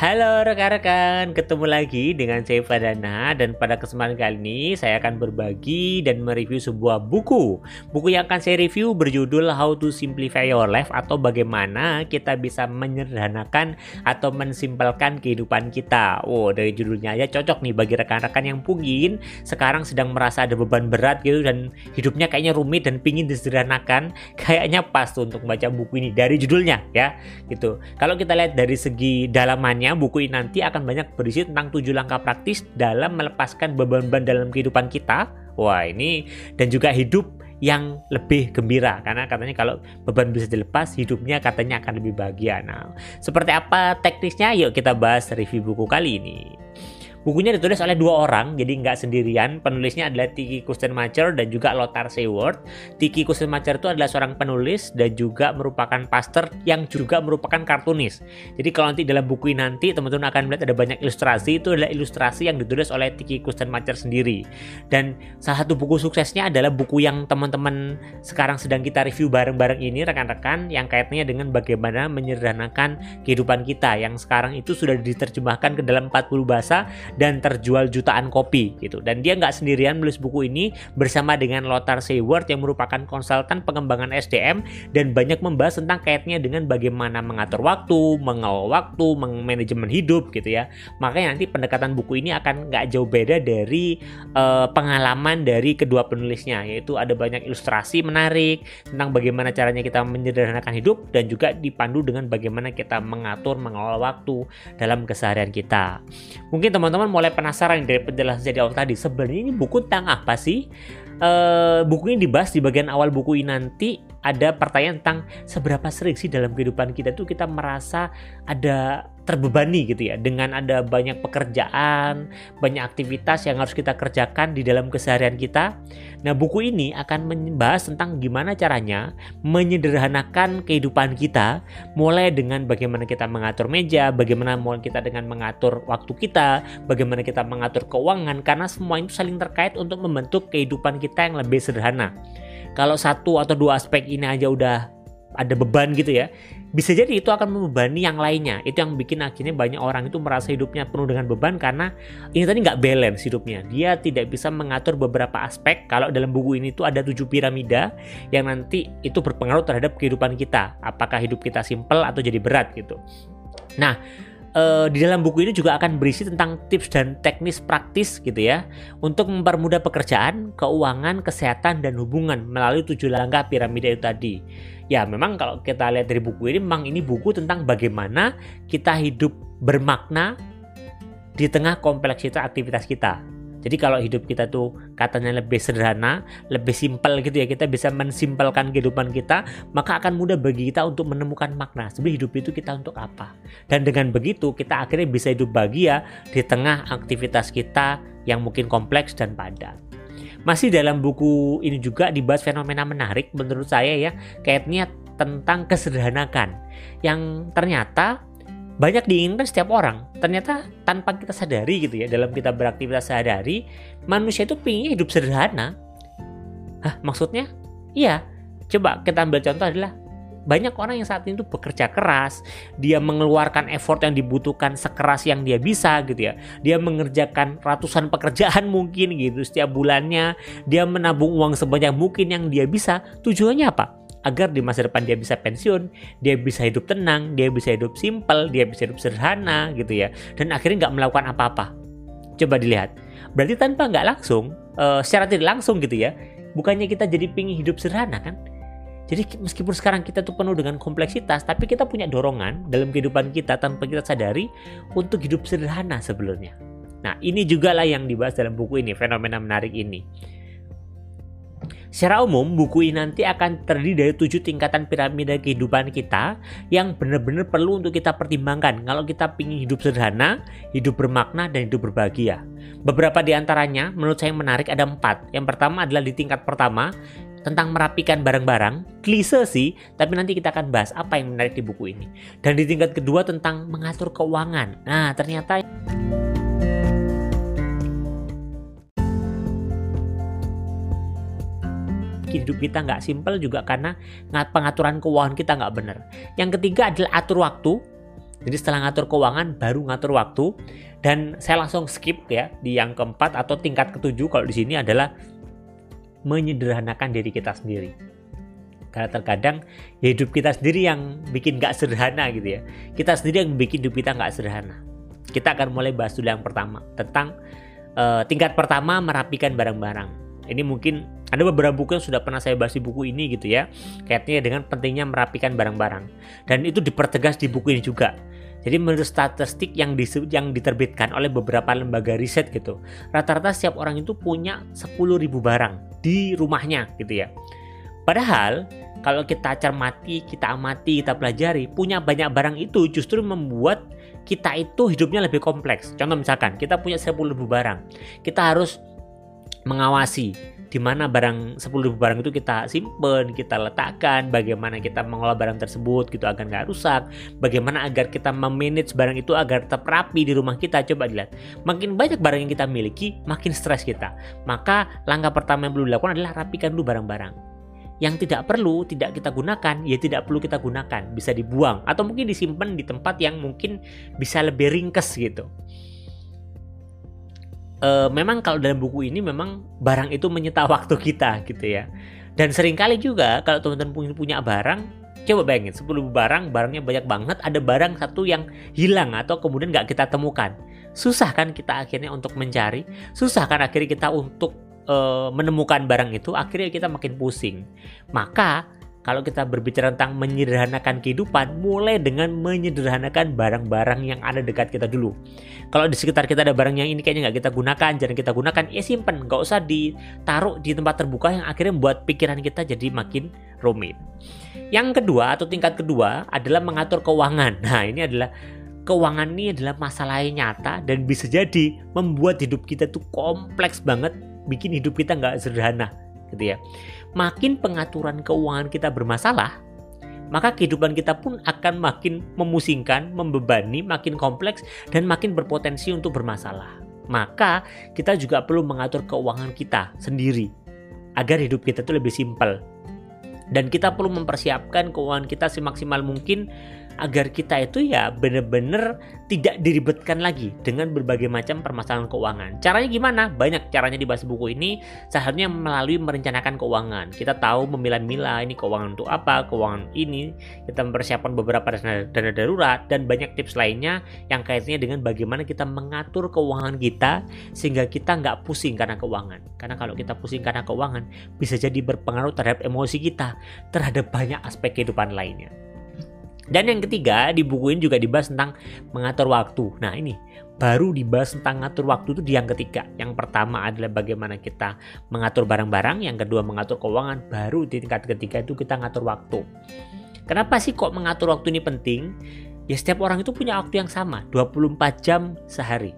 Halo rekan-rekan, ketemu lagi dengan saya Fadana dan pada kesempatan kali ini saya akan berbagi dan mereview sebuah buku. Buku yang akan saya review berjudul How to Simplify Your Life atau bagaimana kita bisa menyederhanakan atau mensimpelkan kehidupan kita. Oh, dari judulnya aja cocok nih bagi rekan-rekan yang mungkin sekarang sedang merasa ada beban berat gitu dan hidupnya kayaknya rumit dan pingin disederhanakan. Kayaknya pas tuh untuk baca buku ini dari judulnya ya, gitu. Kalau kita lihat dari segi dalamannya buku ini nanti akan banyak berisi tentang tujuh langkah praktis dalam melepaskan beban-beban dalam kehidupan kita. Wah, ini dan juga hidup yang lebih gembira karena katanya kalau beban bisa dilepas hidupnya katanya akan lebih bahagia. Nah, seperti apa teknisnya? Yuk kita bahas review buku kali ini. Bukunya ditulis oleh dua orang, jadi nggak sendirian. Penulisnya adalah Tiki Kustenmacher dan juga Lothar Seward. Tiki Kustenmacher itu adalah seorang penulis dan juga merupakan pastor yang juga merupakan kartunis. Jadi kalau nanti dalam buku ini nanti teman-teman akan melihat ada banyak ilustrasi, itu adalah ilustrasi yang ditulis oleh Tiki Kustenmacher sendiri. Dan salah satu buku suksesnya adalah buku yang teman-teman sekarang sedang kita review bareng-bareng ini rekan-rekan yang kaitannya dengan bagaimana menyederhanakan kehidupan kita yang sekarang itu sudah diterjemahkan ke dalam 40 bahasa dan terjual jutaan kopi gitu. Dan dia nggak sendirian menulis buku ini bersama dengan Lothar Seward yang merupakan konsultan pengembangan SDM dan banyak membahas tentang kaitnya dengan bagaimana mengatur waktu, mengelola waktu, manajemen hidup gitu ya. Makanya nanti pendekatan buku ini akan nggak jauh beda dari uh, pengalaman dari kedua penulisnya yaitu ada banyak ilustrasi menarik tentang bagaimana caranya kita menyederhanakan hidup dan juga dipandu dengan bagaimana kita mengatur mengelola waktu dalam keseharian kita. Mungkin teman-teman teman-teman mulai penasaran dari penjelasan jadi awal tadi, sebenarnya ini buku tentang apa sih? Uh, buku dibahas di bagian awal buku ini nanti ada pertanyaan tentang seberapa sering sih dalam kehidupan kita tuh kita merasa ada terbebani gitu ya dengan ada banyak pekerjaan, banyak aktivitas yang harus kita kerjakan di dalam keseharian kita. Nah, buku ini akan membahas tentang gimana caranya menyederhanakan kehidupan kita mulai dengan bagaimana kita mengatur meja, bagaimana mulai kita dengan mengatur waktu kita, bagaimana kita mengatur keuangan karena semua itu saling terkait untuk membentuk kehidupan kita yang lebih sederhana kalau satu atau dua aspek ini aja udah ada beban gitu ya bisa jadi itu akan membebani yang lainnya. Itu yang bikin akhirnya banyak orang itu merasa hidupnya penuh dengan beban karena ini tadi nggak balance hidupnya. Dia tidak bisa mengatur beberapa aspek. Kalau dalam buku ini itu ada tujuh piramida yang nanti itu berpengaruh terhadap kehidupan kita. Apakah hidup kita simple atau jadi berat gitu. Nah uh, di dalam buku ini juga akan berisi tentang tips dan teknis praktis gitu ya untuk mempermudah pekerjaan, keuangan, kesehatan dan hubungan melalui tujuh langkah piramida itu tadi. Ya memang kalau kita lihat dari buku ini memang ini buku tentang bagaimana kita hidup bermakna di tengah kompleksitas aktivitas kita. Jadi kalau hidup kita tuh katanya lebih sederhana, lebih simpel gitu ya, kita bisa mensimpelkan kehidupan kita, maka akan mudah bagi kita untuk menemukan makna. Sebenarnya hidup itu kita untuk apa? Dan dengan begitu kita akhirnya bisa hidup bahagia di tengah aktivitas kita yang mungkin kompleks dan padat. Masih dalam buku ini juga dibahas fenomena menarik menurut saya ya, kayaknya tentang kesederhanakan yang ternyata banyak diinginkan setiap orang. Ternyata tanpa kita sadari gitu ya, dalam kita beraktivitas sehari-hari, manusia itu pingin hidup sederhana. Hah, maksudnya? Iya. Coba kita ambil contoh adalah banyak orang yang saat ini tuh bekerja keras, dia mengeluarkan effort yang dibutuhkan sekeras yang dia bisa gitu ya. Dia mengerjakan ratusan pekerjaan mungkin gitu setiap bulannya, dia menabung uang sebanyak mungkin yang dia bisa. Tujuannya apa? Agar di masa depan dia bisa pensiun, dia bisa hidup tenang, dia bisa hidup simpel, dia bisa hidup sederhana gitu ya, dan akhirnya nggak melakukan apa-apa. Coba dilihat, berarti tanpa nggak langsung, uh, secara tidak langsung gitu ya, bukannya kita jadi pingin hidup sederhana kan? Jadi meskipun sekarang kita tuh penuh dengan kompleksitas, tapi kita punya dorongan dalam kehidupan kita tanpa kita sadari untuk hidup sederhana sebelumnya. Nah ini juga lah yang dibahas dalam buku ini, fenomena menarik ini. Secara umum, buku ini nanti akan terdiri dari tujuh tingkatan piramida kehidupan kita yang benar-benar perlu untuk kita pertimbangkan kalau kita ingin hidup sederhana, hidup bermakna, dan hidup berbahagia. Beberapa di antaranya menurut saya yang menarik ada empat. Yang pertama adalah di tingkat pertama, tentang merapikan barang-barang, klise sih, tapi nanti kita akan bahas apa yang menarik di buku ini. Dan di tingkat kedua tentang mengatur keuangan. Nah, ternyata hidup kita nggak simpel juga karena pengaturan keuangan kita nggak benar. Yang ketiga adalah atur waktu. Jadi setelah ngatur keuangan baru ngatur waktu dan saya langsung skip ya di yang keempat atau tingkat ketujuh kalau di sini adalah menyederhanakan diri kita sendiri. Karena terkadang ya hidup kita sendiri yang bikin gak sederhana gitu ya. Kita sendiri yang bikin hidup kita gak sederhana. Kita akan mulai bahas dulu yang pertama tentang uh, tingkat pertama merapikan barang-barang. Ini mungkin ada beberapa buku yang sudah pernah saya bahas di buku ini gitu ya. Kaitannya dengan pentingnya merapikan barang-barang. Dan itu dipertegas di buku ini juga. Jadi menurut statistik yang di, yang diterbitkan oleh beberapa lembaga riset gitu, rata-rata setiap orang itu punya 10.000 barang di rumahnya gitu ya. Padahal kalau kita cermati, kita amati, kita pelajari, punya banyak barang itu justru membuat kita itu hidupnya lebih kompleks. Contoh misalkan kita punya 10.000 barang, kita harus mengawasi di mana barang 10.000 barang itu kita simpen, kita letakkan, bagaimana kita mengolah barang tersebut gitu agar nggak rusak, bagaimana agar kita memanage barang itu agar tetap rapi di rumah kita. Coba dilihat, makin banyak barang yang kita miliki, makin stres kita. Maka langkah pertama yang perlu dilakukan adalah rapikan dulu barang-barang. Yang tidak perlu, tidak kita gunakan, ya tidak perlu kita gunakan, bisa dibuang atau mungkin disimpan di tempat yang mungkin bisa lebih ringkes gitu uh, memang kalau dalam buku ini memang barang itu menyita waktu kita gitu ya. Dan sering kali juga kalau teman-teman punya barang, coba bayangin 10 barang, barangnya banyak banget, ada barang satu yang hilang atau kemudian nggak kita temukan. Susah kan kita akhirnya untuk mencari, susah kan akhirnya kita untuk uh, menemukan barang itu, akhirnya kita makin pusing. Maka kalau kita berbicara tentang menyederhanakan kehidupan, mulai dengan menyederhanakan barang-barang yang ada dekat kita dulu. Kalau di sekitar kita ada barang yang ini kayaknya nggak kita gunakan, jangan kita gunakan, ya simpen, nggak usah ditaruh di tempat terbuka yang akhirnya membuat pikiran kita jadi makin rumit. Yang kedua atau tingkat kedua adalah mengatur keuangan. Nah ini adalah keuangan ini adalah masalah yang nyata dan bisa jadi membuat hidup kita tuh kompleks banget, bikin hidup kita nggak sederhana gitu ya. Makin pengaturan keuangan kita bermasalah, maka kehidupan kita pun akan makin memusingkan, membebani, makin kompleks dan makin berpotensi untuk bermasalah. Maka kita juga perlu mengatur keuangan kita sendiri agar hidup kita itu lebih simpel. Dan kita perlu mempersiapkan keuangan kita semaksimal mungkin agar kita itu ya benar-benar tidak diribetkan lagi dengan berbagai macam permasalahan keuangan. Caranya gimana? Banyak caranya di bahas buku ini. Salah melalui merencanakan keuangan. Kita tahu memilah-milah ini keuangan untuk apa, keuangan ini. Kita mempersiapkan beberapa dana, dana darurat dan banyak tips lainnya yang kaitannya dengan bagaimana kita mengatur keuangan kita sehingga kita nggak pusing karena keuangan. Karena kalau kita pusing karena keuangan bisa jadi berpengaruh terhadap emosi kita, terhadap banyak aspek kehidupan lainnya. Dan yang ketiga di buku ini juga dibahas tentang mengatur waktu. Nah ini baru dibahas tentang mengatur waktu itu di yang ketiga. Yang pertama adalah bagaimana kita mengatur barang-barang, yang kedua mengatur keuangan, baru di tingkat ketiga itu kita ngatur waktu. Kenapa sih kok mengatur waktu ini penting? Ya setiap orang itu punya waktu yang sama, 24 jam sehari.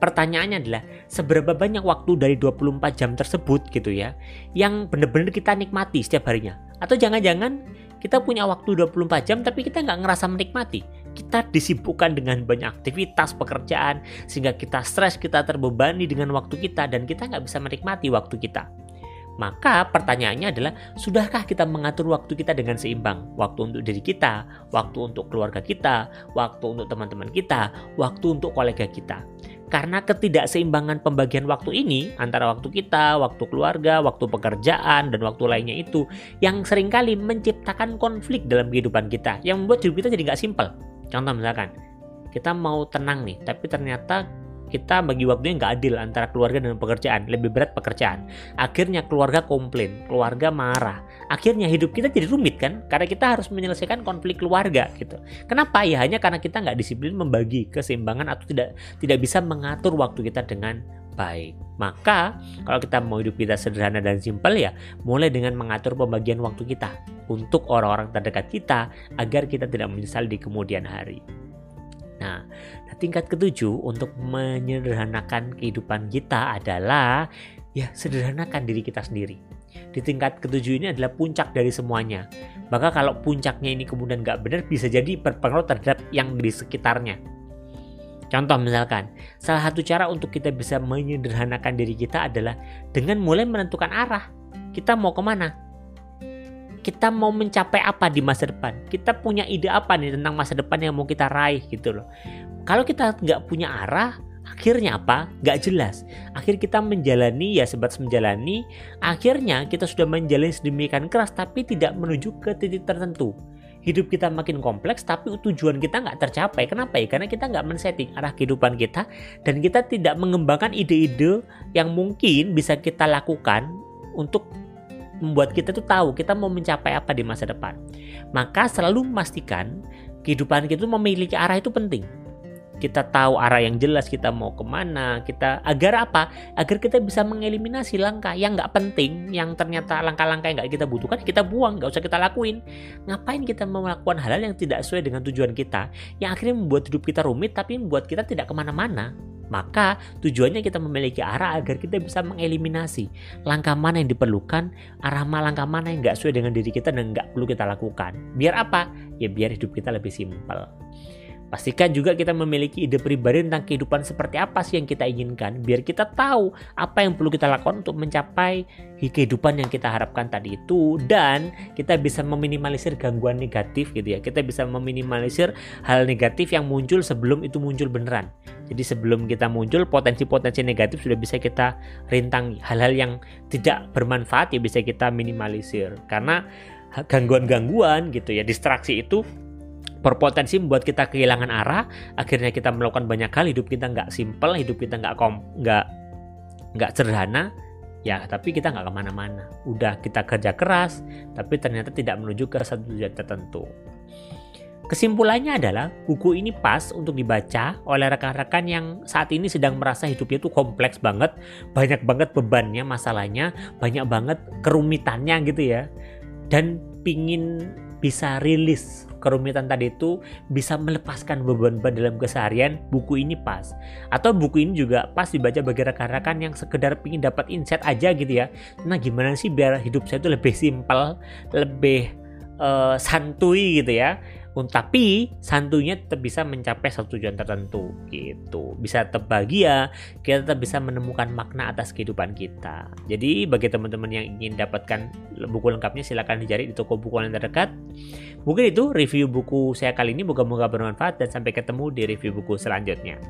Pertanyaannya adalah seberapa banyak waktu dari 24 jam tersebut gitu ya yang benar-benar kita nikmati setiap harinya. Atau jangan-jangan kita punya waktu 24 jam tapi kita nggak ngerasa menikmati. Kita disibukkan dengan banyak aktivitas pekerjaan sehingga kita stres, kita terbebani dengan waktu kita dan kita nggak bisa menikmati waktu kita. Maka pertanyaannya adalah, sudahkah kita mengatur waktu kita dengan seimbang? Waktu untuk diri kita, waktu untuk keluarga kita, waktu untuk teman-teman kita, waktu untuk kolega kita. Karena ketidakseimbangan pembagian waktu ini antara waktu kita, waktu keluarga, waktu pekerjaan, dan waktu lainnya itu yang sering kali menciptakan konflik dalam kehidupan kita yang membuat hidup kita jadi nggak simpel. Contoh misalkan, kita mau tenang nih, tapi ternyata kita bagi waktunya nggak adil antara keluarga dan pekerjaan lebih berat pekerjaan. Akhirnya keluarga komplain keluarga marah. Akhirnya hidup kita jadi rumit kan? Karena kita harus menyelesaikan konflik keluarga gitu. Kenapa? Ya hanya karena kita nggak disiplin membagi keseimbangan atau tidak tidak bisa mengatur waktu kita dengan baik. Maka, kalau kita mau hidup kita sederhana dan simpel ya, mulai dengan mengatur pembagian waktu kita untuk orang-orang terdekat kita agar kita tidak menyesal di kemudian hari. Nah, tingkat ketujuh untuk menyederhanakan kehidupan kita adalah ya sederhanakan diri kita sendiri. Di tingkat ketujuh ini adalah puncak dari semuanya. Maka kalau puncaknya ini kemudian nggak benar bisa jadi berpengaruh terhadap yang di sekitarnya. Contoh misalkan, salah satu cara untuk kita bisa menyederhanakan diri kita adalah dengan mulai menentukan arah. Kita mau ke mana? Kita mau mencapai apa di masa depan. Kita punya ide apa nih tentang masa depan yang mau kita raih gitu loh. Kalau kita nggak punya arah akhirnya apa? Nggak jelas. Akhir kita menjalani ya sebatas menjalani. Akhirnya kita sudah menjalani sedemikian keras tapi tidak menuju ke titik tertentu. Hidup kita makin kompleks tapi tujuan kita nggak tercapai. Kenapa ya? Karena kita nggak men-setting arah kehidupan kita dan kita tidak mengembangkan ide-ide yang mungkin bisa kita lakukan untuk membuat kita tuh tahu kita mau mencapai apa di masa depan. Maka selalu memastikan kehidupan kita memiliki arah itu penting. Kita tahu arah yang jelas kita mau ke mana, kita agar apa? Agar kita bisa mengeliminasi langkah yang nggak penting, yang ternyata langkah-langkah yang nggak kita butuhkan, kita buang, nggak usah kita lakuin. Ngapain kita melakukan hal-hal yang tidak sesuai dengan tujuan kita, yang akhirnya membuat hidup kita rumit, tapi membuat kita tidak ke mana-mana. Maka tujuannya kita memiliki arah agar kita bisa mengeliminasi langkah mana yang diperlukan, arah mana langkah mana yang nggak sesuai dengan diri kita dan nggak perlu kita lakukan. Biar apa? Ya biar hidup kita lebih simpel. Pastikan juga kita memiliki ide pribadi tentang kehidupan seperti apa sih yang kita inginkan, biar kita tahu apa yang perlu kita lakukan untuk mencapai kehidupan yang kita harapkan tadi itu, dan kita bisa meminimalisir gangguan negatif gitu ya. Kita bisa meminimalisir hal negatif yang muncul sebelum itu muncul beneran. Jadi sebelum kita muncul potensi-potensi negatif sudah bisa kita rintangi. Hal-hal yang tidak bermanfaat ya bisa kita minimalisir karena gangguan-gangguan gitu ya, distraksi itu berpotensi membuat kita kehilangan arah. Akhirnya kita melakukan banyak hal. Hidup kita nggak simple hidup kita nggak kom nggak nggak sederhana. Ya tapi kita nggak ke mana-mana. Udah kita kerja keras tapi ternyata tidak menuju ke satu tujuan tertentu. Kesimpulannya adalah buku ini pas untuk dibaca oleh rekan-rekan yang saat ini sedang merasa hidupnya itu kompleks banget, banyak banget bebannya, masalahnya, banyak banget kerumitannya gitu ya. Dan pingin bisa rilis kerumitan tadi itu bisa melepaskan beban-beban dalam keseharian buku ini pas. Atau buku ini juga pas dibaca bagi rekan-rekan yang sekedar ingin dapat insight aja gitu ya. Nah gimana sih biar hidup saya itu lebih simpel lebih uh, santuy gitu ya tapi santunya tetap bisa mencapai satu tujuan tertentu gitu. Bisa tetap bahagia kita tetap bisa menemukan makna atas kehidupan kita. Jadi bagi teman-teman yang ingin dapatkan buku lengkapnya silahkan dicari di toko buku yang terdekat. Mungkin itu review buku saya kali ini moga-moga bermanfaat dan sampai ketemu di review buku selanjutnya